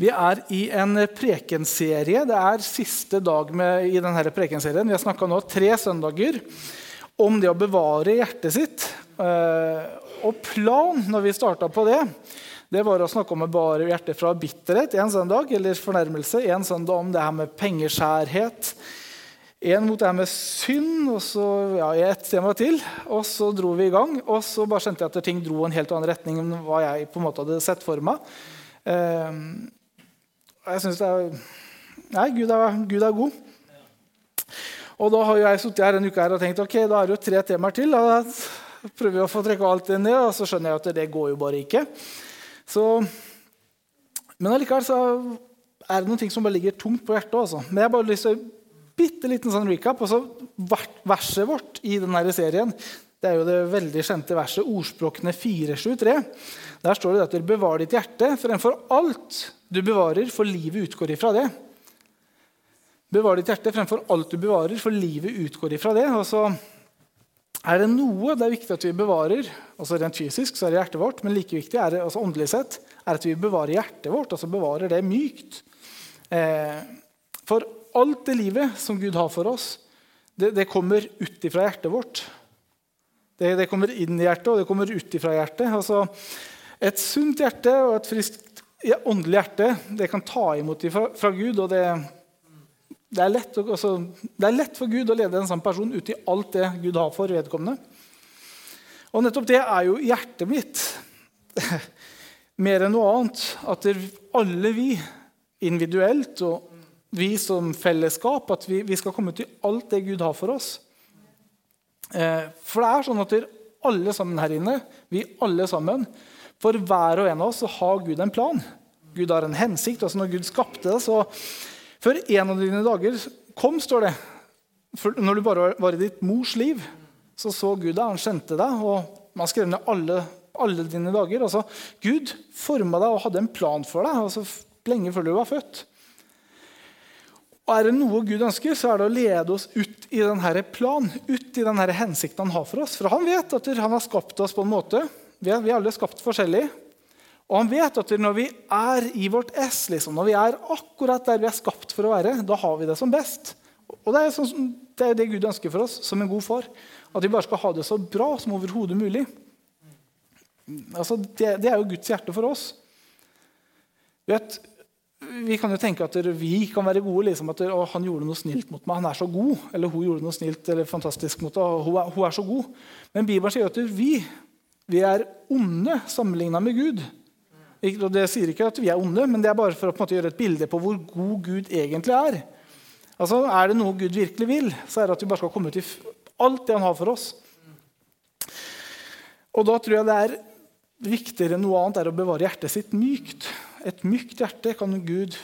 Vi er i en prekenserie. Det er siste dag med, i denne prekenserien. Vi har snakka nå tre søndager om det å bevare hjertet sitt. Eh, og plan når vi starta på det, det var å snakke om å bevare hjertet fra bitterhet en søndag, eller fornærmelse. En søndag om det her med pengeskjærhet. En mot det her med synd, og så ja, et tema til. Og så dro vi i gang. Og så bare skjønte jeg at ting dro en helt annen retning enn hva jeg på en måte hadde sett for meg. Jeg syns det er Nei, Gud er, Gud er, god. Og da har jeg sittet her en uke her og tenkt ok, da er det jo tre temaer til. Da prøver vi å få trekke alt det ned, og så skjønner jeg at det går jo bare ikke. Så, men allikevel så er det noen ting som bare ligger tungt på hjertet. Også. Men jeg har bare lyst til å bitte liten sånn recap. og så Verset vårt i denne serien det er jo det veldig kjente verset Ordspråkene 473. Der står det at dere bevarer ditt hjerte fremfor alt du bevarer, for livet utgår ifra det. Bevar ditt hjerte fremfor alt du bevarer, for livet utgår ifra det. Og så er det noe det er viktig at vi bevarer, altså rent fysisk så er det hjertet vårt, men like viktig er det altså åndelig sett, er at vi bevarer hjertet vårt, altså bevarer det mykt. Eh, for alt det livet som Gud har for oss, det, det kommer ut ifra hjertet vårt. Det, det, kommer inn i hjertet, og det kommer ut ifra hjertet. Altså, et sunt hjerte og et friskt åndelig hjerte det kan ta imot fra, fra Gud. og det, det, er lett, altså, det, er lett, for Gud å lede en sånn person ut i alt det Gud har for vedkommende. Og nettopp det er jo hjertet mitt. Mer enn noe annet. At alle vi individuelt og vi som fellesskap, at vi, vi skal komme til alt det Gud har for oss. Eh, for det er sånn at alle sammen her inne, vi alle sammen, for hver og en av oss så har Gud en plan. Gud har en hensikt. altså Når Gud skapte det, så Før en av dine dager kom, står det. For når du bare var i ditt mors liv, så så Gud deg, han kjente deg. og Man skrev ned alle, alle dine dager. altså Gud forma deg og hadde en plan for deg altså lenge før du var født. Og er det noe Gud ønsker, så er det å lede oss ut i denne planen, ut i denne hensikten han har for oss. For han vet at han har skapt oss på en måte. Vi er, vi er alle skapt forskjellig. Og han vet at når vi er i vårt ess, liksom, når vi er akkurat der vi er skapt for å være, da har vi det som best. Og det er, sånn, det er det Gud ønsker for oss som en god far. At vi bare skal ha det så bra som overhodet mulig. Altså, det, det, er jo Guds hjerte for oss. Vet, vi kan jo tenke at vi kan være gode. Liksom, at han gjorde noe snilt mot meg. Han er så god. Eller hun gjorde noe snilt eller fantastisk mot meg. Hun hun er så god. Men Bibelen sier at vi, vi er onde sammenligna med Gud. Og Det sier ikke at vi er onde, men det er bare for å måte, gjøre et bilde på hvor god Gud egentlig er. Altså, Er det noe Gud virkelig vil, så er det at vi bare skal komme til alt det han har for oss. Og da tror jeg det er viktigere enn noe annet er å bevare hjertet sitt mykt. Et mykt hjerte kan Gud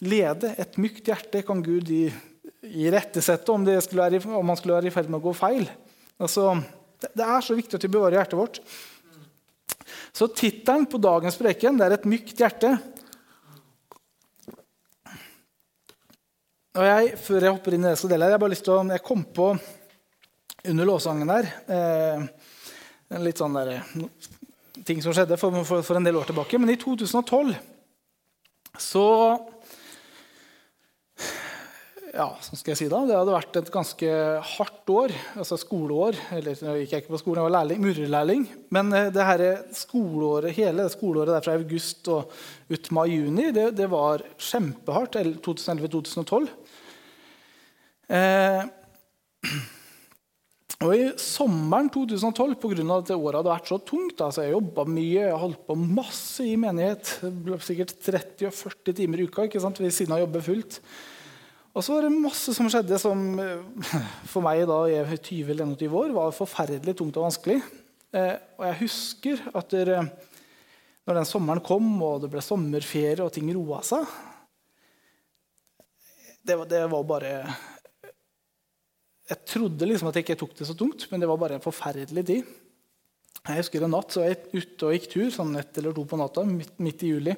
lede. Et mykt hjerte kan Gud irettesette om, om man skulle være i ferd med å gå feil. Altså, det er så viktig at vi bevarer hjertet vårt. Så tittelen på dagens preken det er 'Et mykt hjerte'. Og jeg, Før jeg hopper inn i det jeg dele, jeg bare lyst til å, jeg kom på under låssangen der eh, en litt sånn der, ting som skjedde for, for, for, en del år tilbake. Men i 2012 så Ja, så skal jeg si da, Det hadde vært et ganske hardt år, altså skoleår. Eller nå gikk jeg ikke på skolen, jeg var lærling. Men eh, det her skoleåret, hele skoleåret der fra august og ut mai-juni, det, det, var kjempehardt. 2011-2012. Eh, og I sommeren 2012, pga. at året hadde vært så tungt altså Jeg jobba mye, jeg holdt på masse i menighet. Det ble sikkert 30-40 timer i uka ikke sant, ved siden av å jobbe fullt. Og så var det masse som skjedde som eh, for meg da i 20 eller 21 år var forferdelig tungt og vanskelig. Eh, og jeg husker at der, når den sommeren kom, og det ble sommerferie og ting roa seg det det var bare jeg trodde liksom at jeg ikke tok det så tungt, men det var bare en forferdelig tid. Jeg husker en natt så var jeg ute og gikk tur sånn ett eller to på natta, midt, midt i juli.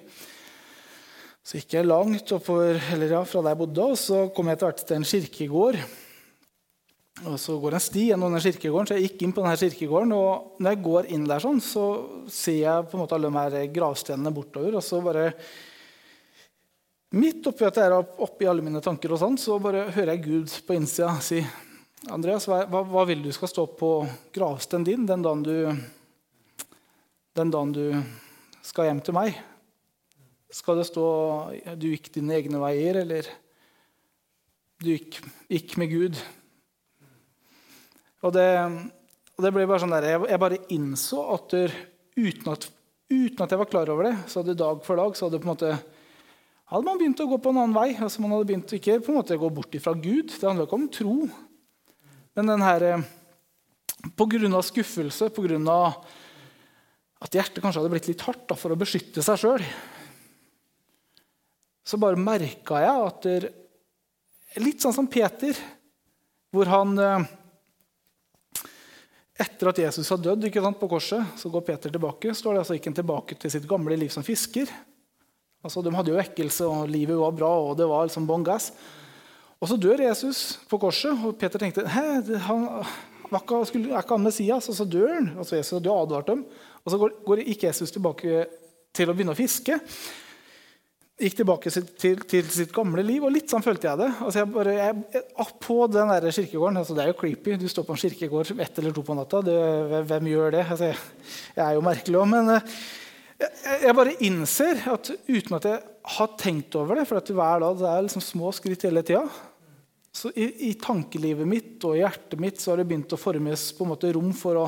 Så gikk jeg langt oppover, eller ja, fra der jeg bodde, og så kom jeg etter hvert til en kirkegård. Og så går en sti gjennom den kirkegården, så jeg gikk inn på denne kirkegården. Og når jeg går inn der, sånn, så ser jeg på en måte alle de her gravstenene bortover. Og så bare Midt oppi at jeg er oppi alle mine tanker, og sånn, så bare hører jeg Gud på innsida si Andreas, hva, hva, vil du skal stå på gravstenen din den dagen du, den dagen du skal hjem til meg? Skal det stå 'du gikk dine egne veier', eller 'du gikk, gikk med Gud'? Og det, og det ble bare sånn der, jeg, jeg bare innså at der, uten, at uten at jeg var klar over det, så hadde dag for dag så hadde måte hadde man begynt å gå på en annen vei. altså Man hadde begynt ikke på en måte gå bort fra Gud. Det handler ikke om tro. Men den her, eh, på grunn av skuffelse, på grunn av at hjertet kanskje hadde blitt litt hardt da, for å beskytte seg sjøl, så bare merka jeg at det, Litt sånn som Peter, hvor han eh, etter at Jesus har dødd sant, på korset, så går Peter tilbake. står det altså ikke tilbake til sitt gamle liv som fisker. Altså, De hadde jo vekkelse, og livet var bra, og det var liksom bånn gass. Og så dør Jesus på korset, og Peter tenkte Hæ, han, ikke, skulle, er ikke han Messias? Og så dør han. Altså Jesus hadde jo advart dem. Og så går, går ikke Jesus tilbake til å begynne å fiske gikk tilbake til, til, sitt gamle liv. Og litt sånn følte jeg det. Altså jeg bare, jeg, på den der kirkegården, altså Det er jo creepy. Du står på en kirkegård ett eller to på natta. Det, hvem gjør det? Altså jeg, jeg, er jo merkelig òg. Men eh, jeg, bare innser at uten at jeg har tenkt over det For at hver dag det er liksom små skritt hele tida. Så i, i, tankelivet mitt og i hjertet mitt så har det begynt å formes på en måte rom for å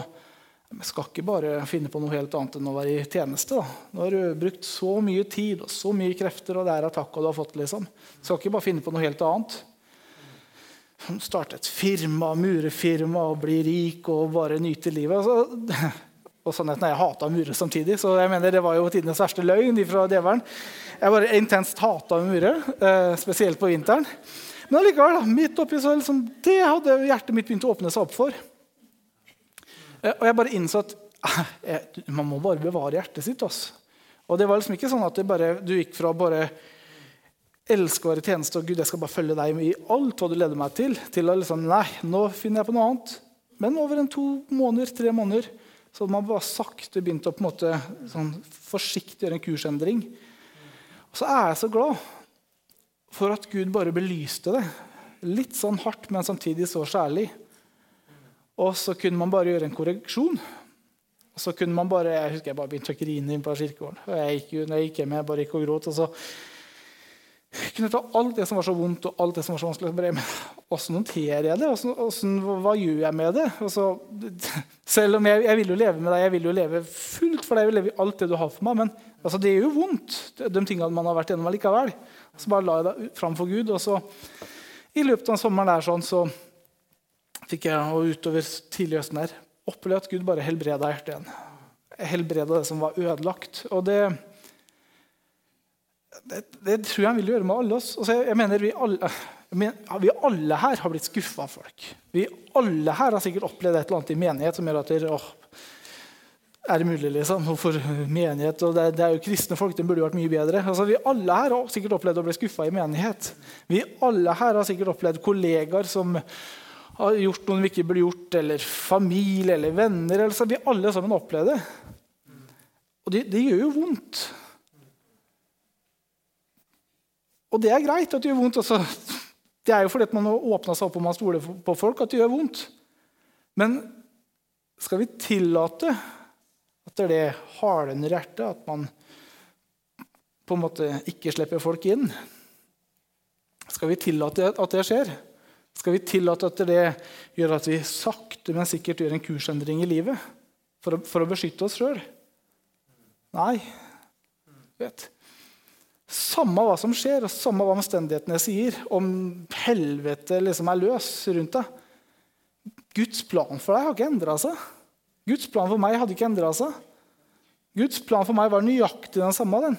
vi skal ikke bare finne på noe helt annet enn å være i tjeneste. Da. Nå har du brukt så mye tid og så mye krefter, og det er takka du har fått. liksom. Jeg skal ikke bare finne på noe helt annet. Starte et firma, murefirma og bli rik og bare nyte livet. Altså, og sannheten er jeg hata murer samtidig, så jeg mener det var jo tidenes verste løgn fra djevelen. Jeg bare intenst hata mure, eh, spesielt på vinteren. Men allikevel, midt oppi så liksom, det hadde hjertet mitt begynt å åpne seg opp for. Eh, og jeg bare innså at eh, man må bare bevare hjertet sitt. Også. Og det var liksom ikke sånn at bare, du gikk fra bare elske å være i tjeneste og Gud, jeg skal bare følge deg i alt hva du leder meg til, til å liksom Nei, nå finner jeg på noe annet. Men over en to måneder, tre måneder så hadde man bare sakte begynt å på en måte sånn forsiktig gjøre en kursendring. Og så er jeg så glad for at Gud bare belyste det. Litt sånn hardt, men samtidig så kjærlig. Og så kunne man bare gjøre en korreksjon. Og så kunne man bare, Jeg husker jeg bare begynte å grine inn på kirkegården. Og jeg gikk, når jeg gikk hjem, jeg bare gikk og gråt. og så kunne jeg ta alt det som var så vondt og alt det som var så vanskelig. Men Hvordan noterer jeg det? Hvordan, hvordan, hva gjør jeg med det? Så, selv om jeg, jeg, vil jo leve med deg, jeg vil jo leve fullt for deg, jeg vil leve alt det du har for meg, men altså, det gjør jo vondt, de tingene man har vært gjennom allikevel. Så bare la jeg det fram for Gud. Og så i løpet av sommeren der sånn, så fikk jeg og utover tidlig høsten her, oppleve at Gud bare helbreda hjertet igjen. Helbreda det som var ødelagt. Og det, det, det, tror jeg han vil gjøre med alle oss. Altså, jeg mener vi alle, mener, vi alle her har blitt skuffa av folk. Vi alle her har sikkert opplevd et eller annet i menighet som gjør at dere, åh, er det mulig, liksom? Hvorfor menighet? Og det, det, er jo kristne folk, det burde vært mye bedre. Altså, vi alle her har sikkert opplevd å bli skuffa i menighet. Vi alle her har sikkert opplevd kollegaer som har gjort noe vi ikke burde gjort, eller familie eller venner. Eller så vi alle sammen opplevd det. Og det, det, gjør jo vondt. Og det er greit at det gjør vondt. Altså. Det er jo fordi man har åpna seg opp og man stoler på folk, at det gjør vondt. Men skal vi tillate at det er det hardner hjertet, at man på en måte ikke slipper folk inn? Skal vi tillate at det skjer? Skal vi tillate at det gjør at vi sakte, men sikkert gjør en kursendring i livet for å, for å beskytte oss sjøl? Nei. Vet. Samme hva som skjer, og samme hva omstendighetene sier, om helvete liksom er løs rundt deg Guds plan for deg har ikke endra seg. Guds plan for meg hadde ikke endra seg. Guds plan for meg var nøyaktig den samme. den.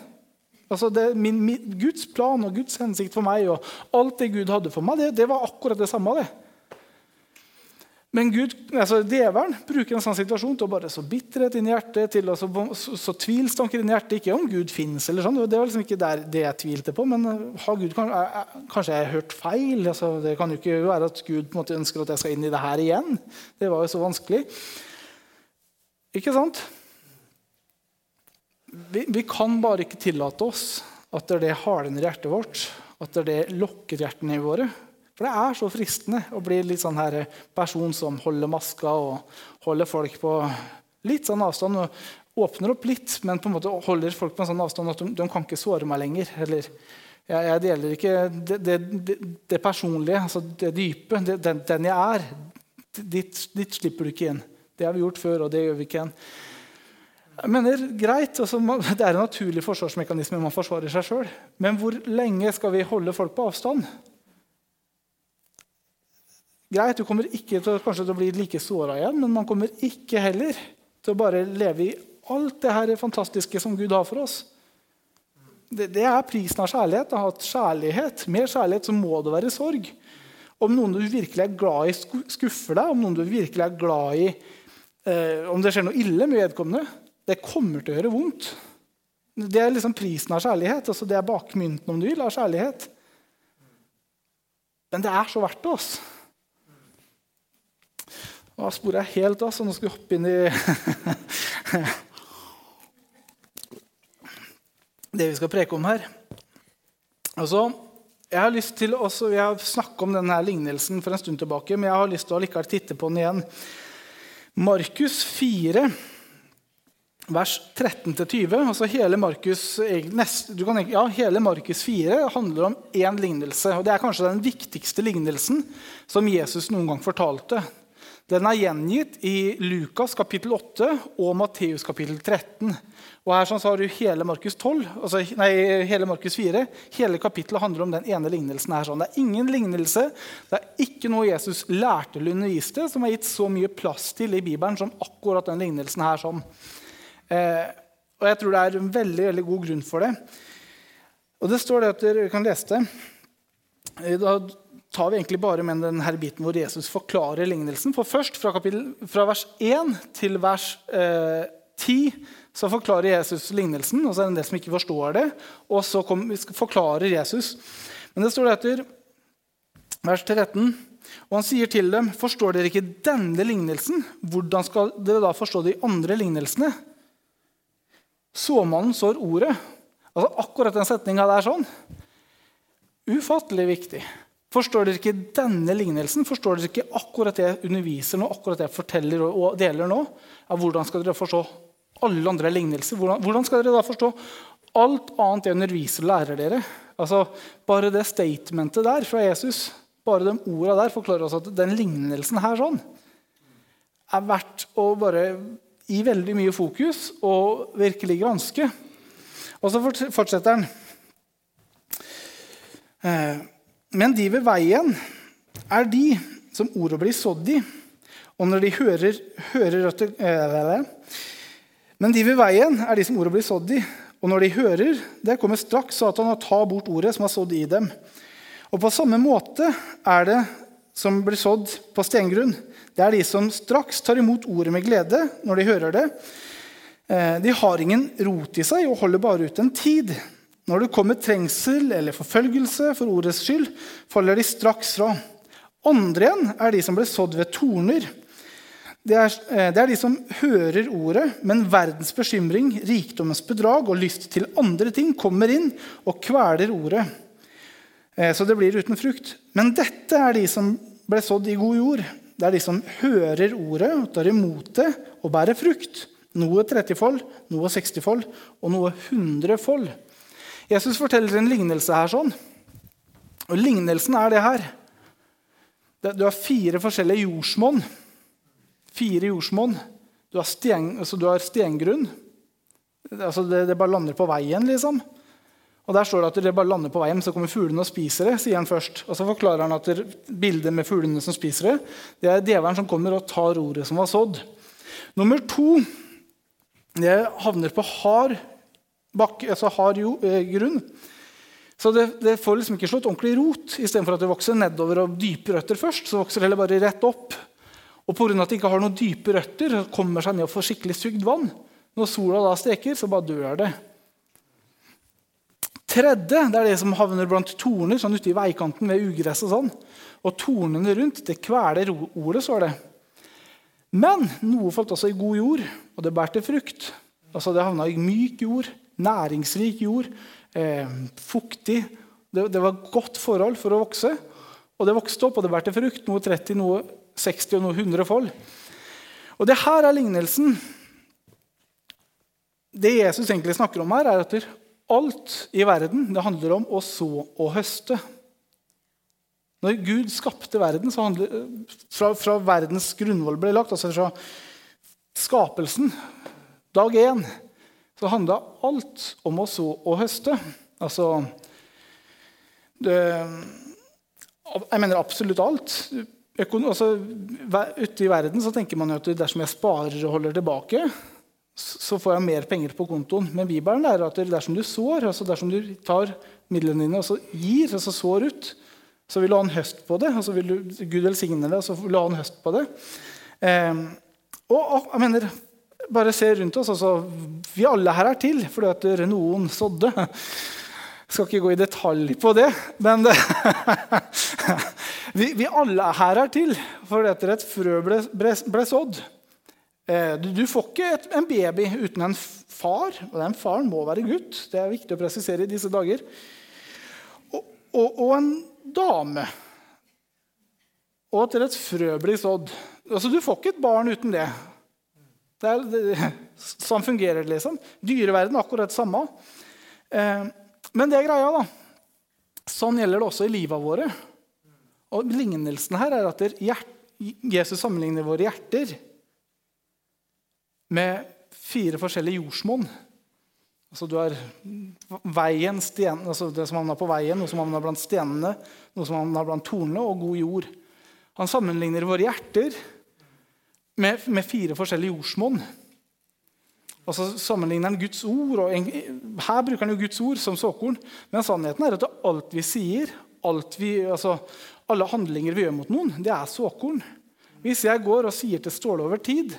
Altså det, min, min, Guds plan og Guds hensikt for meg og alt det Gud hadde for meg, det, det var akkurat det samme. det. Men Gud, altså djevelen bruker en sånn situasjon til å bare så bitterhet inn i hjertet, til å så, så, så tvilstanker inn i hjertet. Ikke om Gud fins, eller sånn, det var liksom ikke der, det jeg tvilte på. Men har Gud, kanskje jeg har hørt feil? Altså, det kan jo ikke være at Gud på en måte ønsker at jeg skal inn i det her igjen. Det var jo så vanskelig. Ikke sant? Vi, vi, kan bare ikke tillate oss At det hardner hjertet vårt. At det lokker hjertene våre. For det er så fristende å bli litt sånn her person som holder maska og holder folk på litt sånn avstand. og Åpner opp litt, men på en måte holder folk på en sånn avstand at de, de kan ikke såre meg lenger. Eller jeg, jeg deler ikke det, det, det, det, personlige, altså det dype, den, den, jeg er. Dit, ditt slipper du ikke inn. Det har vi gjort før, og det gjør vi ikke igjen. Jeg mener, greit, altså, Det er en naturlig forsvarsmekanisme. Man forsvarer seg sjøl. Men hvor lenge skal vi holde folk på avstand? Greit, Du kommer ikke til, kanskje til å bli like såra igjen, men man kommer ikke heller til å bare leve i alt det her fantastiske som Gud har for oss. Det, det er prisen av kjærlighet. Å ha kjærlighet. Mer kjærlighet, så må det være sorg. Om noen du virkelig er glad i, skuffer deg, om noen du virkelig er glad i eh, Om det skjer noe ille med vedkommende, det kommer til å gjøre vondt. Det er liksom prisen av kjærlighet. altså Det er bakmynten om du vil, av kjærlighet. Men det er så verdt det. oss. Nå sporer jeg helt av, så nå skal vi hoppe inn i det vi skal preke om her. Altså, jeg har lyst til også, Vi har snakka om denne lignelsen for en stund tilbake, men jeg har lyst til å likevel titte på den igjen. Markus 4 vers 13-20. altså Hele Markus, ja, hele Markus 4 handler om én lignelse. og Det er kanskje den viktigste lignelsen som Jesus noen gang fortalte. Den er gjengitt i Lukas kapittel 8 og Matteus kapittel 13. Og her sånn, så har du hele Markus 12, altså, nei, hele Markus 4. Hele kapittelet handler om den ene lignelsen. her. Sånn. Det er ingen lignelse, det er ikke noe Jesus lærte eller underviste, som har gitt så mye plass til i Bibelen som akkurat den lignelsen her. sånn. Eh, og jeg tror det er en veldig, veldig god grunn for det. Og det står det at dere kan lese det. Eh, da tar vi egentlig bare med denne biten hvor Jesus forklarer lignelsen. For først, fra, kapittel, fra vers 1 til vers eh, 10, så forklarer Jesus lignelsen. Og så er det en del som ikke forstår det. Og så kom, forklarer Jesus. Men det står det etter vers 13. Og han sier til dem, 'Forstår dere ikke denne lignelsen?' 'Hvordan skal dere da forstå de andre lignelsene?' Såmannen sår ordet. Altså Akkurat den setninga der sånn. Ufattelig viktig. Forstår dere ikke denne lignelsen? Forstår dere ikke akkurat det jeg underviser nå, akkurat det jeg forteller og deler nå? Ja, hvordan skal dere forstå alle andre lignelser? Hvordan, hvordan skal dere da forstå alt annet jeg underviser og lærer dere? Altså, Bare det statementet der fra Jesus, bare de orda der, forklarer oss at den lignelsen her sånn er verdt å bare i veldig mye fokus og virkelig granske. Og så fortsetter han. Eh, men de ved veien er de som ordet blir sådd i. Og når de hører, hører det, øh, Men de ved veien er de som ordet blir sådd i. Og når de hører det, kommer straks Satan og tar bort ordet som er sådd i dem. Og på samme måte er det som blir sådd på stengrunn. Det er de som straks tar imot ordet med glede når de hører det. Eh, de har ingen rot i seg og holder bare ut en tid. Når det kommer trengsel eller forfølgelse for ordets skyld, faller de straks fra. Andre igjen er de som ble sådd ved torner. Det er, eh, det er, de som hører ordet, men verdens bekymring, rikdommens bedrag og lyst til andre ting kommer inn og kveler ordet. Eh, så det blir uten frukt. Men dette er de som ble sådd i god jord. Det er de som hører ordet, tar imot det og bærer frukt. Noe 30-fold, noe 60-fold og noe 100-fold. Jesus forteller en lignelse her. sånn. Og Lignelsen er det her. Du har fire forskjellige jordsmonn. Fire jordsmonn. Du har, sten, altså du har stengrunn. Altså det, det, bare lander på veien, liksom. Og Der står det at det bare lander på veien, så kommer fuglene og spiser det. sier han først. Og Så forklarer han at bildet med fuglene som spiser det, det er djevelen som kommer og tar ordet som var sådd. Nummer to det havner på hard, bakke, altså hard jo, eh, grunn. Så det, det, får liksom ikke slått ordentlig rot. Istedenfor at det vokser nedover og dype røtter først, så vokser det heller bare rett opp. Og pga. at det ikke har noen dype røtter, kommer seg ned og får skikkelig sugd vann. Når sola da steker, så bare dør det tredje det er det som havner blant torner sånn ute i veikanten ved ugress. Og sånn. Og tornene rundt det kveler ordet, står det. Men noe falt også i god jord, og det bærte frukt. Altså Det havna i myk jord, næringsrik jord, eh, fuktig. Det, det, var godt forhold for å vokse. Og det vokste opp, og det bærte frukt. Noe 30, noe 60 og noe 100 fold. Og det her er lignelsen. Det Jesus egentlig snakker om her, er at alt i verden det handler om å så og høste. Når Gud skapte verden, handler, fra, fra verdens grunnvoll ble lagt, altså fra skapelsen, dag én, så handla alt om å så og høste. Altså det, Jeg mener absolutt alt. Altså, ute i verden så tenker man at dersom jeg sparer og holder tilbake, så får jeg mer penger på kontoen. Men Bibelen lærer at dersom du sår, altså dersom du tar midlene dine og så gir, altså sår ut, så vil du ha en høst på det. og så vil du, Gud velsigne det, og så vil du ha en høst på det. Eh, og, og, jeg mener, Bare se rundt oss. altså, Vi alle her er til fordi at noen sådde. Jeg skal ikke gå i detalj på det, men det, vi, vi, alle her er til fordi at et frø ble, ble, ble sådd. Eh, du, får ikke en baby uten en far, og den faren må være gutt. Det er viktig å presisere i disse dager. Og, og, og en dame. Og at et frø blir sådd. Altså, du får ikke et barn uten det. det, er, det sånn fungerer det, liksom. Dyreverden er akkurat det samme. Eh, men det er greia, da. Sånn gjelder det også i livet våre. Og Lignelsen her er at Jesus sammenligner våre hjerter med fire forskjellige jordsmonn. Altså du har veien, sten, altså det som havna på veien, noe som havna blant stenene, noe som havna blant tornene, og god jord. Han sammenligner våre hjerter med, med fire forskjellige jordsmonn. Og så sammenligner han Guds ord. og Her bruker han jo Guds ord som såkorn. Men sannheten er at alt vi sier, alt vi, altså, alle handlinger vi gjør mot noen, det er såkorn. Hvis jeg går og sier til Ståle over tid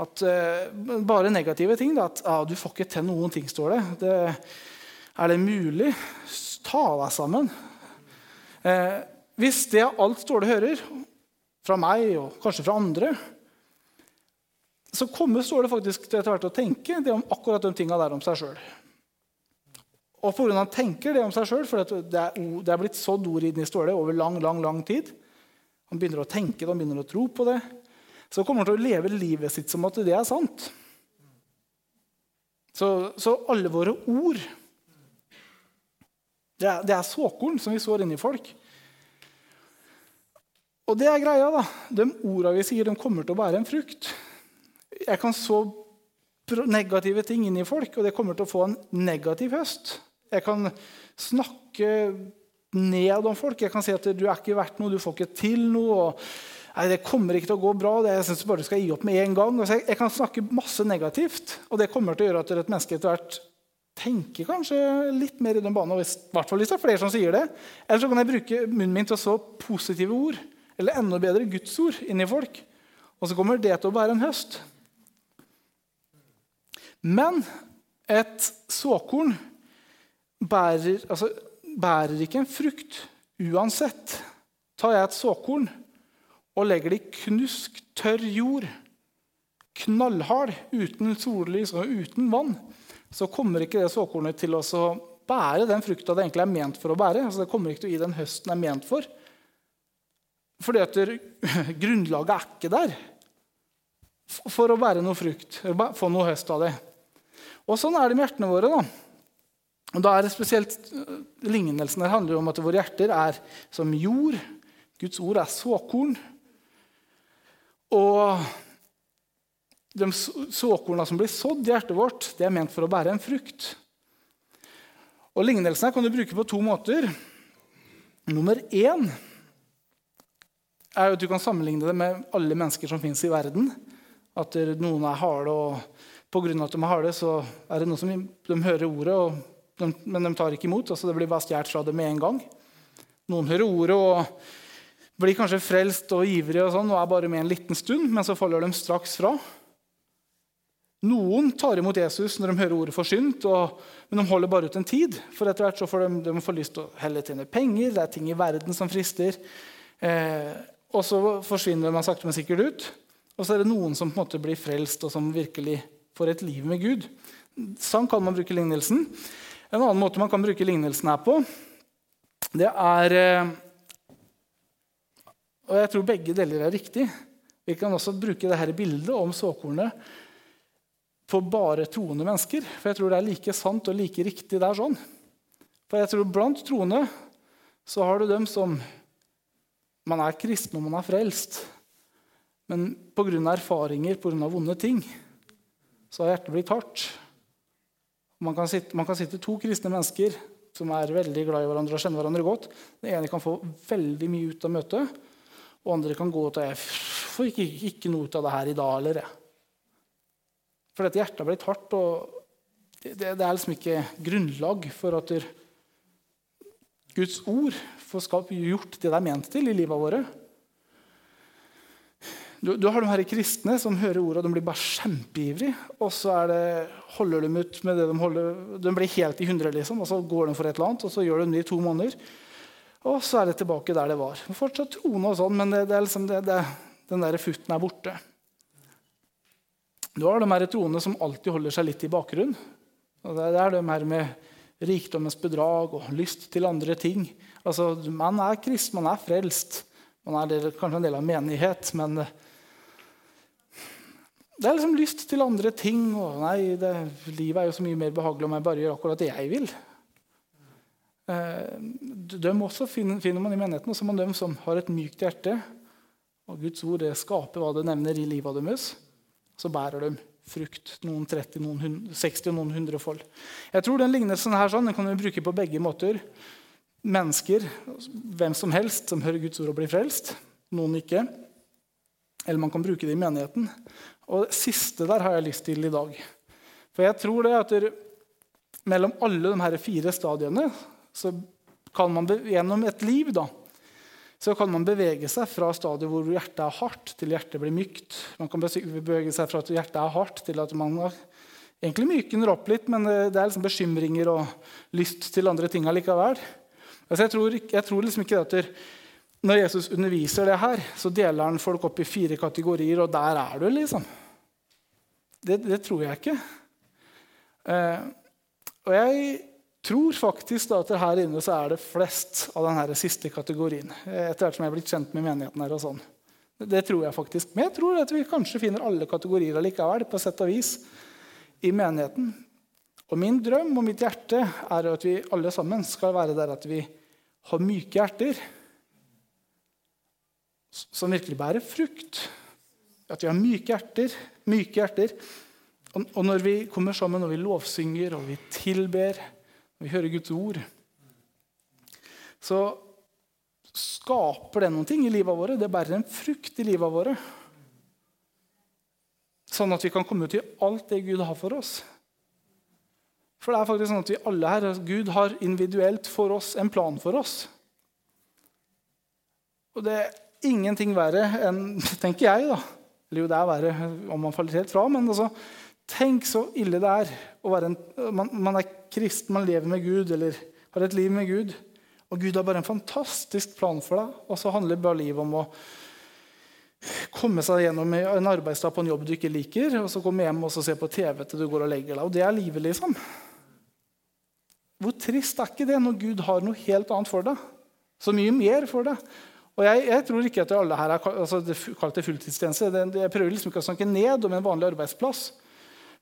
at uh, Bare negative ting. Da, at ah, 'du får ikke til noen ting', står det. det er det mulig? Ta deg sammen. Uh, hvis det er alt Ståle hører, fra meg og kanskje fra andre, så kommer Ståle faktisk til etter hvert å tenke det om akkurat de tinga der om seg sjøl. Og fordi han tenker det om seg sjøl, for det er, det er blitt sådd ord i Ståle over lang, lang, lang tid Han begynner å tenke det, han begynner å tro på det så kommer han til å leve livet sitt som at det er sant. Så, så alle våre ord det er, det er såkorn som vi sår inni folk. Og det er greia. da. De orda vi sier, de kommer til å bære en frukt. Jeg kan så negative ting inn i folk, og det kommer til å få en negativ høst. Jeg kan snakke ned om folk. Jeg kan si at du er ikke verdt noe, du får ikke til noe. og Nei, det kommer ikke til å gå bra. Det, jeg synes bare du skal gi opp med en gang. Altså, jeg, jeg, kan snakke masse negativt, og det kommer til å gjøre at et menneske etter hvert tenker kanskje litt mer i den banen. I hvert fall hvis det er flere som sier det. Eller så kan jeg bruke munnen min til å så positive ord, eller enda bedre Guds ord, inn i folk. Og så kommer det til å være en høst. Men et såkorn bærer, altså, bærer ikke en frukt uansett. Tar jeg et såkorn og legger det i knusk, tørr jord, knallhard, uten sollys og uten vann, så kommer ikke det såkornet til å bære den frukta det egentlig er ment for å bære. Altså, det kommer ikke til å gi den høsten det er ment for. Fordi at grunnlaget er ikke der for å bære noe frukt, få noe høst av det. Og Sånn er det med hjertene våre. da. Og da er det spesielt Lignelsen her handler om at våre hjerter er som jord. Guds ord er såkorn. Og de såkorna som blir sådd i hjertet vårt, det er ment for å bære en frukt. Og Lignelsen her kan du bruke på to måter. Nummer én er at du kan sammenligne det med alle mennesker som fins i verden. At noen er harde, og pga. at de er harde, så er det noen som de hører ordet, de, men de tar ikke imot. altså Det blir bare stjålet fra dem med en gang. Noen hører ordet, og blir kanskje frelst og ivrig og, sånn, og er bare med en liten stund, men så faller de straks fra. Noen tar imot Jesus når de hører ordet forsynt, men de holder bare ut en tid. For etter hvert så får de, de får lyst til å heller tjene penger, det er ting i verden som frister. Eh, og så forsvinner de sakte, men sikkert ut. Og så er det noen som på en måte blir frelst, og som virkelig får et liv med Gud. Sånn kan man bruke lignelsen. En annen måte man kan bruke lignelsen her på, det er eh, Og jeg tror begge deler er riktig. Vi kan også bruke dette bildet om såkornet på bare troende mennesker. For jeg tror det er like sant og like riktig der sånn. For jeg tror blant troende så har du dem som Man er kristen og man er frelst. Men pga. erfaringer, pga. vonde ting, så har hjertet blitt hardt. Man kan, sitte, man kan sitte to kristne mennesker som er veldig glad i hverandre og kjenner hverandre godt. Den ene kan få veldig mye ut av møtet, og andre kan gå ut og jeg får ikke, ikke noe ut av det her i dag. eller For dette hjertet har blitt hardt, og det, det, er liksom ikke grunnlag for at Guds ord får gjort det det er ment til i livet våre. Du, du, har de her kristne som hører ordet, og de blir bare kjempeivrige. Og så det, holder de ut med det de holder De blir helt i hundre, liksom, og så går de for et eller annet, og så gjør de det i to måneder. Og så er det tilbake der det var. Fortsatt troende og sånn, men det, det er liksom den der futten er borte. Du har de her troende som alltid holder seg litt i bakgrunnen. Og det er de her med rikdommens bedrag og lyst til andre ting. Altså, Man er kristen, man er frelst. Man er kanskje en del av menighet, men det er liksom lyst til andre ting. og nei, det, Livet er jo så mye mer behagelig om jeg bare gjør akkurat det jeg vil. Eh, dem også finner, man i menigheten, og så man dem som har et mykt hjerte. Og Guds ord det skaper hva det nevner i livet deres. Så bærer de frukt. Noen 30, noen 60 og noen 100 fold. Jeg tror den lignelsen her sånn, den kan vi bruke på begge måter. Mennesker, hvem som helst, som hører Guds ord og blir frelst. Noen ikke. Eller man kan bruke det i menigheten. Og det siste der har jeg lyst til i dag. For jeg tror det at mellom alle de her fire stadiene så kan man gjennom et liv da, så kan man bevege seg fra stadiet hvor hjertet er hardt, til hjertet blir mykt. Man kan bevege seg fra at hjertet er hardt, til at man egentlig mykner opp litt, men det er liksom bekymringer og lyst til andre ting allikevel. Altså jeg tror, jeg tror liksom ikke at når Jesus underviser det her, så deler han folk opp i fire kategorier, og der er du, liksom. Det, det tror jeg ikke. Uh, og jeg tror faktisk da, at her inne så er det flest av denne siste kategorien. Etter hvert som jeg er blitt kjent med menigheten her og sånn. Det tror jeg faktisk. Men jeg tror at vi kanskje finner alle kategorier likevel, på sett og vis, i menigheten. Og min drøm og mitt hjerte er at vi alle sammen skal være der at vi har myke hjerter som virkelig bærer frukt. At vi har myke hjerter. Myke hjerter. Og når vi kommer sammen og vi lovsynger og vi tilber, vi hører Guds ord, så skaper det noen ting i livet vårt. Det bærer en frukt i livet vårt. Sånn at vi kan komme ut i alt det Gud har for oss. For det er faktisk sånn at vi alle her, Gud har individuelt for oss en plan for oss. Og det er ingenting verre enn tenker jeg da. Eller jo, det er verre om man faller helt fra, men altså, tenk så ille det er å være en man, man, er kristen, man lever med Gud eller har et liv med Gud. Og Gud har bare en fantastisk plan for deg, og så handler bare livet om å komme seg gjennom en arbeidsdag på en jobb du ikke liker, og så komme hjem og se på TV til du går og legger deg. Og det er livet, liksom. Hvor trist er ikke det når Gud har noe helt annet for deg? Så mye mer for deg. Og jeg, jeg, tror ikke at alle her er altså, kalt det fulltidstjeneste. Jeg prøver liksom ikke å snakke ned om en vanlig arbeidsplass.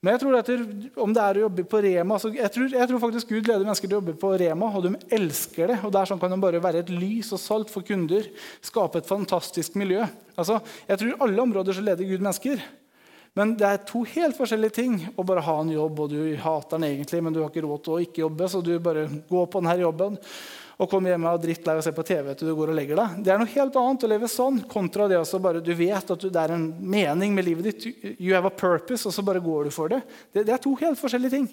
Men jeg tror at om det er å jobbe på Rema så jeg, tror, jeg, tror, faktisk Gud leder mennesker til å jobbe på Rema, og de elsker det. og Der sånn kan de bare være et lys og salt for kunder. Skape et fantastisk miljø. Altså, jeg tror alle områder så leder Gud mennesker. Men det er to helt forskjellige ting å bare ha en jobb, og du hater den egentlig, men du har ikke råd til å ikke jobbe, så du bare går på denne jobben og komme hjem og drittlei og se på TV til du går og legger deg. Det er noe helt annet å leve sånn kontra det å bare du vet at det er en mening med livet ditt. You have a purpose, og så bare går du for det. Det, det er to helt forskjellige ting.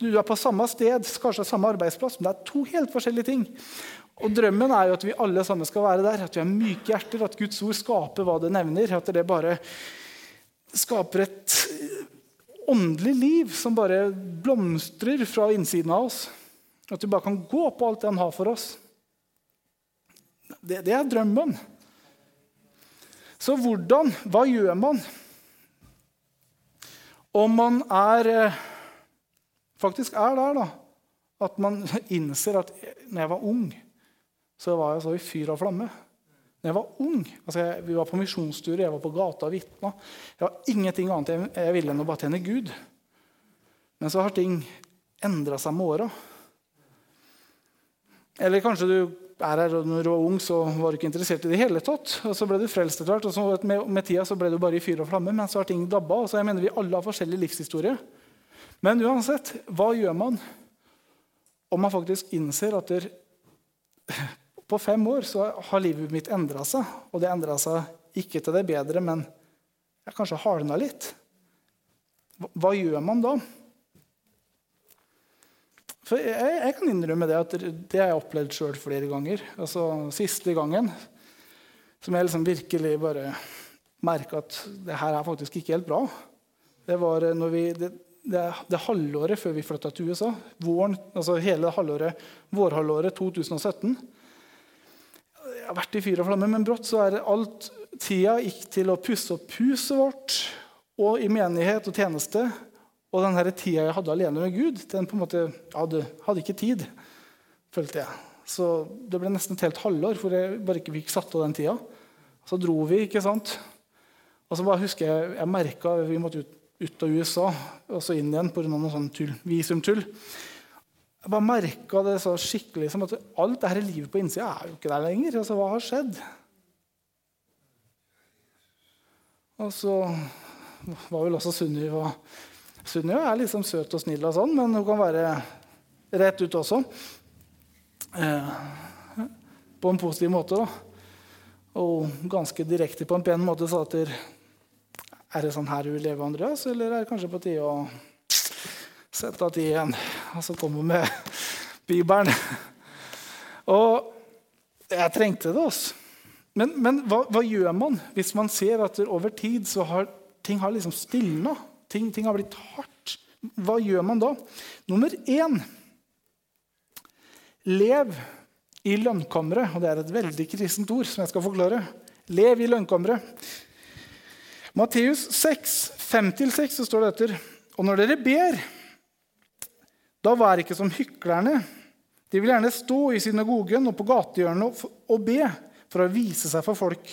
Du er på samme sted, kanskje samme arbeidsplass, men det er to helt forskjellige ting. Og Drømmen er jo at vi alle sammen skal være der, at vi har myke hjerter, at Guds ord skaper hva det nevner. At det bare skaper et åndelig liv som bare blomstrer fra innsiden av oss. At vi bare kan gå på alt det han har for oss. Det, det er drømmen. Så hvordan? Hva gjør man? Om man er, eh, faktisk er der, da, At man innser at når jeg var ung, så var jeg så i fyr og flamme. Når jeg var ung, altså jeg, Vi var på misjonsturer, jeg var på gata og vitna. Jeg var ingenting annet jeg, jeg ville enn å bare tjene Gud. Men så har ting endra seg med åra. Eller kanskje du er her når du var ung, så var du ikke interessert i det hele tatt. Og så ble du frelst etter hvert, og så med, med, tida så ble du bare i fyr og flamme. Men så har ting dabba. Og Så jeg mener vi alle har forskjellig livshistorie. Men uansett, hva gjør man om man faktisk innser at der, på fem år så har livet mitt endra seg? Og det endra seg ikke til det bedre, men jeg kanskje hardna litt. Hva gjør man da? For jeg, jeg, kan innrømme det at det har jeg opplevd sjøl flere ganger. Altså Siste gangen som jeg liksom virkelig bare merka at det her er faktisk ikke helt bra, det var når vi, det, det, det halvåret før vi flytta til USA. Våren, altså hele halvåret, vårhalvåret 2017. Jeg har vært i fyr og flamme, men brått så er alt tida gikk til å pusse opp huset vårt og i menighet og tjeneste. Og den tida jeg hadde alene med Gud, den på en måte, jeg hadde, ikke tid. følte jeg. Så det ble nesten et helt halvår for jeg bare ikke fikk satt av den tida. Så dro vi, ikke sant. Og så bare husker Jeg jeg merka vi måtte ut, ut, av USA og så inn igjen pga. noe sånn tull, visumtull. Jeg bare merka det så skikkelig som at alt dette livet på innsida er jo ikke der lenger. Altså, Hva har skjedd? Og så var vel også Sunniva Sunniva er liksom søt og snill, og sånn, men hun kan være rett ut også. Eh, på en positiv måte. da. Og ganske direkte på en pen måte sa at er det sånn her du vil leve, Andreas, eller er det kanskje på tide å sette av tid igjen? Og så kommer hun med Bibelen. Og jeg trengte det. altså. Men, men hva, hva, gjør man hvis man ser at over tid så har ting har liksom stilna? Ting, ting, har blitt hardt. Hva gjør man da? Nummer én Lev i lønnkammeret. Og det er et veldig kristent ord som jeg skal forklare. Lev i lønnkammeret. Matteus 6, 5-6 så står det etter Og når dere ber, da vær ikke som hyklerne. De vil gjerne stå i synagogen og på gatehjørnet og be for å vise seg for folk.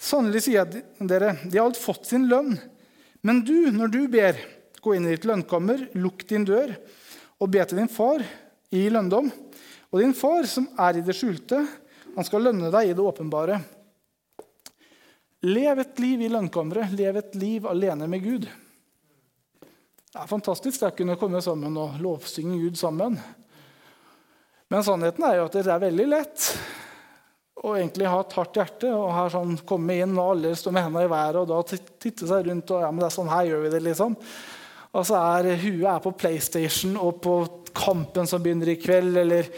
Sannelig sier jeg dere, de har alt fått sin lønn. Men du, når du ber, gå inn i ditt lønnkammer, lukk din dør og be til din far i lønndom. Og din far, som er i det skjulte, han skal lønne deg i det åpenbare. Lev et liv i lønnkammeret. Lev et liv alene med Gud. Det er fantastisk å kunne komme sammen og lovsynge Gud sammen. Men sannheten er jo at det er veldig lett og egentlig ha et hardt hjerte og har sånn, komme inn og alle står med hendene i været og da titte seg rundt og ja, men det er sånn her gjør vi det, liksom. Og så er huet er på PlayStation og på kampen som begynner i kveld, eller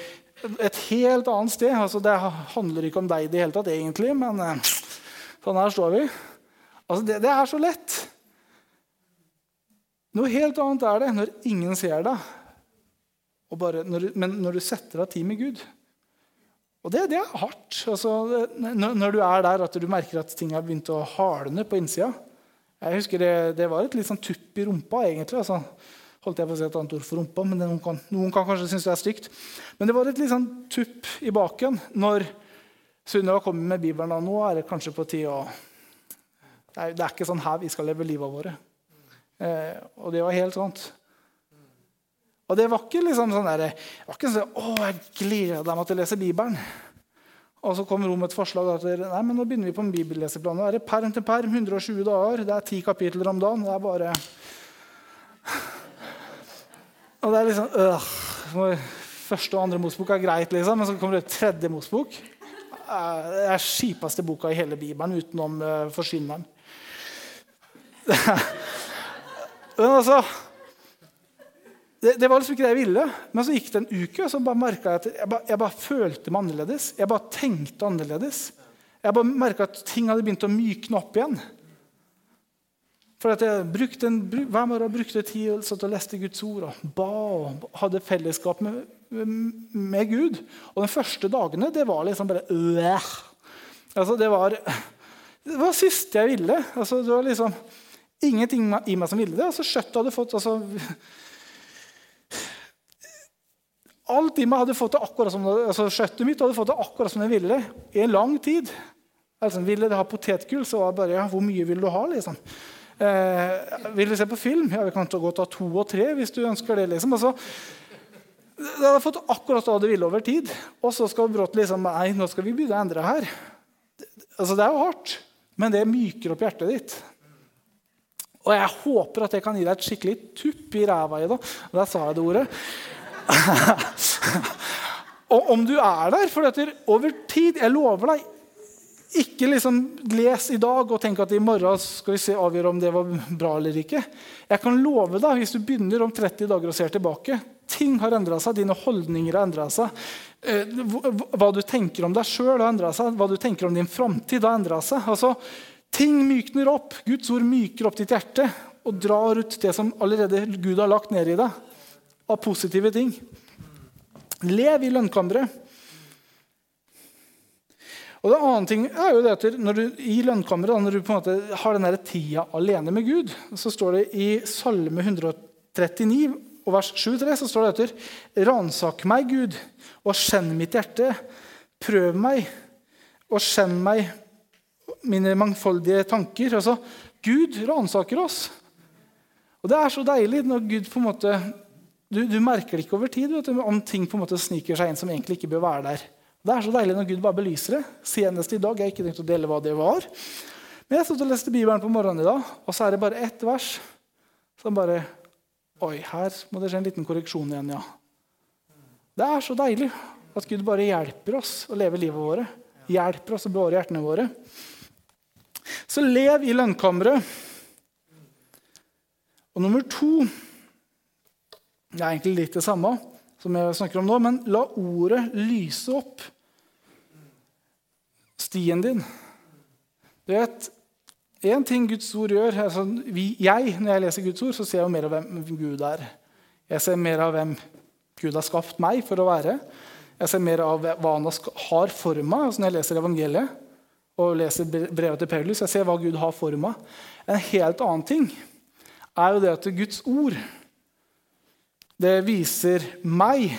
et helt annet sted. Altså, det handler ikke om deg i det hele tatt, egentlig, men eh, sånn her står vi. Altså, det, det er så lett. Noe helt annet er det når ingen ser deg, men når du setter av tid med Gud. Og det, det er hardt. Altså, når, du er der at du merker at ting har begynt å hardne på innsida. Jeg husker det, det var et litt sånn tupp i rumpa, egentlig. Altså, holdt jeg på å si et annet ord for rumpa, men noen kan, noen kan kanskje synes det er stygt. Men det var et litt sånn tupp i baken når Sunniva kommer med Bibelen. Og nå er det kanskje på tide å det er, det er, ikke sånn her vi skal leve livet våre. Eh, og det var helt sant. Og det var ikke liksom sånn der, det var ikke sånn, å, jeg gleder meg til å lese Bibelen. Og så kommer hun med et forslag at nei, men nå begynner vi på en bibelleseplan. Nå er det perm til perm, 120 dager, det er ti kapitler om dagen. Det er bare Og det er liksom øh, Første og andre Mosbok er greit, liksom, men så kommer det tredje Mosbok. Det er skipeste boka i hele Bibelen utenom uh, Forsynneren. men altså det, det, var liksom ikke det jeg ville. Men så gikk det en uke, og så bare merka jeg at jeg bare, jeg bare, følte meg annerledes. Jeg bare tenkte annerledes. Jeg bare merka at ting hadde begynt å mykne opp igjen. For at jeg brukte en, Hver morgen brukte tid til å leste Guds ord og ba og hadde fellesskap med, med Gud. Og de første dagene det var liksom bare øh. altså, det, var, det var det siste jeg ville. Altså, det var liksom ingenting i meg som ville det. Altså, skjøttet hadde fått altså, alt i meg hadde fått det akkurat som altså Skjøttet mitt hadde fått det akkurat som det ville i en lang tid. Altså, ville det ha potetgull, så var det bare ja, Hvor mye vil du ha? liksom? Eh, vil du se på film? Ja, Vi kan godt ta to og tre hvis du ønsker det. liksom. Altså, det hadde fått akkurat det ville over tid. Og så skal brått liksom Nei, nå skal vi begynne å endre her. Altså, Det er jo hardt, men det myker opp hjertet ditt. Og jeg håper at jeg kan gi deg et skikkelig tupp i ræva i dag. Der sa jeg det ordet. og om du er der, for etter over tid Jeg lover deg, ikke liksom les i dag og tenk at i morgen skal vi se avgjøre om det var bra eller ikke. Jeg kan love deg, hvis du begynner om 30 dager og ser tilbake Ting har endra seg, dine holdninger har endra seg. Eh, hva du tenker om deg sjøl, har endra seg. Hva du tenker om din framtid, har endra seg. Altså, ting mykner opp. Guds ord myker opp ditt hjerte og drar ut det som allerede Gud har lagt ned i deg av positive ting. Lev i lønnkammeret. Og det annen ting er jo det at når du, I lønnkammeret, når du på en måte har den tida alene med Gud, så står det i Salme 139 og vers 7-3 så står det etter Ransak meg, Gud, og kjenn mitt hjerte. Prøv meg og kjenn meg mine mangfoldige tanker. Altså, Gud ransaker oss. Og Det er så deilig når Gud på en måte Du, du merker det ikke over tid du, om ting på en måte sniker seg inn som egentlig ikke bør være der. Det er så deilig når Gud bare belyser det. Senest i dag. Jeg har ikke tenkt å dele hva det var. Men jeg satt og leste Bibelen på morgenen i dag, og så er det bare ett vers som bare Oi, her må det skje en liten korreksjon igjen, ja. Det er så deilig at Gud bare hjelper oss å leve livet våre. Hjelper oss å bevare hjertene våre. Så lev i lønnkammeret. Og nummer to Det er egentlig litt det samme som jeg snakker om nå, men la ordet lyse opp stien din. Du vet, Én ting Guds ord gjør altså, vi, jeg, Når jeg leser Guds ord, så ser jeg jo mer av hvem Gud er. Jeg ser mer av hvem Gud har skapt meg for å være. Jeg ser mer av hva han har for meg. Altså, når jeg leser evangeliet og leser brevet til Paulus, jeg ser hva Gud har for meg. En helt annen ting er jo det at Guds ord det viser meg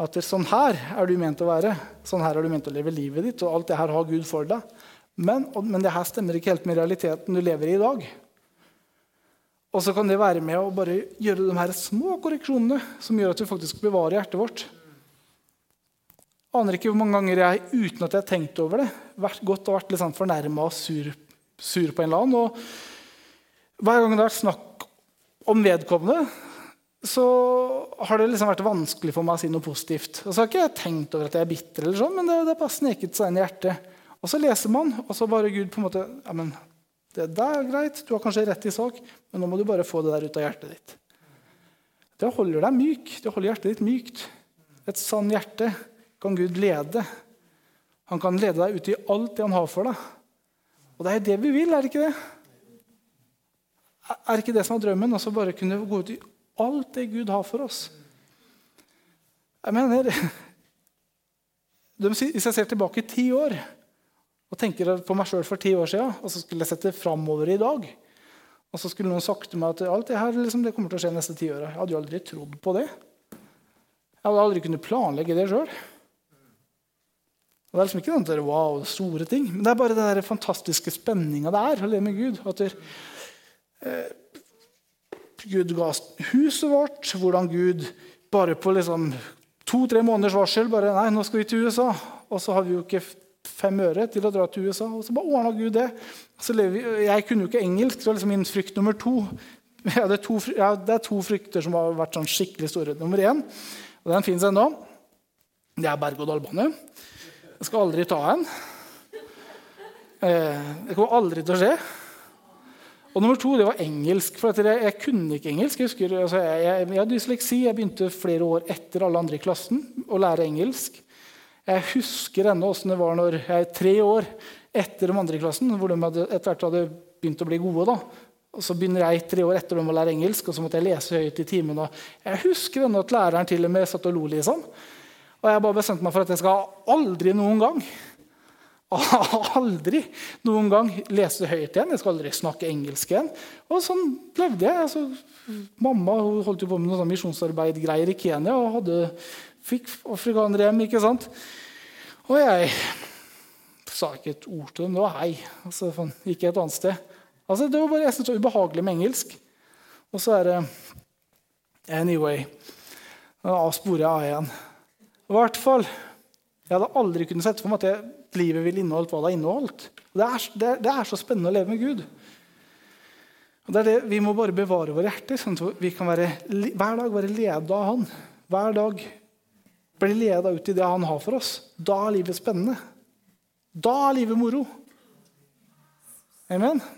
at sånn her er du ment å være. Sånn her er du ment å leve livet ditt, og alt det her har Gud for deg. Men, men det her stemmer ikke helt med realiteten du lever i i dag. Og så kan det være med å bare gjøre de her små korreksjonene som gjør at vi faktisk bevarer hjertet vårt. Aner ikke hvor mange ganger jeg uten at jeg har tenkt over det, vært godt og vært litt sånn fornærma og sur, sur, på en eller annen. Og hver gang det har vært snakk om vedkommende, så har det liksom vært vanskelig for meg å si noe positivt. Og så har ikke jeg tenkt over at jeg er bitter, eller sånn, men det har bare sneket seg inn i hjertet. Og så leser man, og så bare Gud på en måte ja, men Det der er greit, du har kanskje rett i sak, men nå må du bare få det der ut av hjertet ditt. Det holder deg myk. Det holder hjertet ditt mykt. Et sann hjerte kan Gud lede. Han kan lede deg ut i alt det han har for deg. Og det er det vi vil, er det ikke det? Er det ikke det som er drømmen? Altså bare kunne gå ut i alt det Gud har for oss. Jeg mener Hvis jeg ser tilbake ti år og tenker på meg sjøl for ti år siden, og så skulle jeg sette framover i dag. Og så skulle noen sagt til meg at alt det her liksom, det kommer til å skje neste ti åra. Jeg hadde jo aldri trodd på det. Jeg hadde aldri kunnet planlegge det sjøl. Det er liksom ikke noe der, wow, store ting, men det er bare den fantastiske spenninga det er å leve med Gud. At det, eh, Gud ga huset vårt, hvordan Gud bare på liksom to-tre måneders varsel bare, Nei, nå skal vi til USA. Og så har vi jo ikke fem øre til å dra til USA. Og så bare ordna Gud det. jeg kunne jo ikke engelsk, var liksom min frykt nummer to ja, det, er to, ja, det er to frykter som har vært sånn skikkelig store. Nummer én, og den fins ennå, det er berg-og-dal-bane. Jeg skal aldri ta en. Eh, det kommer aldri til å skje. Og nummer to det var engelsk. for jeg, jeg, kunne ikke engelsk. Jeg, husker, altså, jeg, jeg, hadde dysleksi. Jeg begynte flere år etter alle andre i klassen å lære engelsk. Jeg husker ennå åssen det var når jeg tre år etter de andre i klassen, hvor de hadde, etter hvert hadde begynt å bli gode. da, og Så begynner jeg tre år etter dem å lære engelsk, og så måtte jeg lese høyt i timen. Jeg husker ennå at læreren til og med satt og lo. liksom. Og jeg bare bestemte meg for at jeg skal aldri noen gang aldri noen gang lese høyt igjen. Jeg skal aldri snakke engelsk igjen. Og sånn levde jeg. Altså, mamma holdt jo på med noe sånn i Kenya og hadde, fikk afrikanerhjem. ikke sant? Og jeg sa ikke et ord til dem. Det var hei. Altså, gikk jeg et annet sted. Altså, det var bare jeg synes det var ubehagelig med engelsk. Og så er det Anyway. Da avsporer jeg av igjen. I hvert fall, Jeg hadde aldri kunnet sett for meg at jeg livet vil inneholde hva det har inneholdt. Det er, det, det er, så spennende å leve med Gud. Og det er det, Vi må bare bevare våre hjerter, sånn at vi kan være, hver dag være ledet av Han. Hver dag bli ledet ut i det Han har for oss. Da er livet spennende. Da er livet moro. Amen?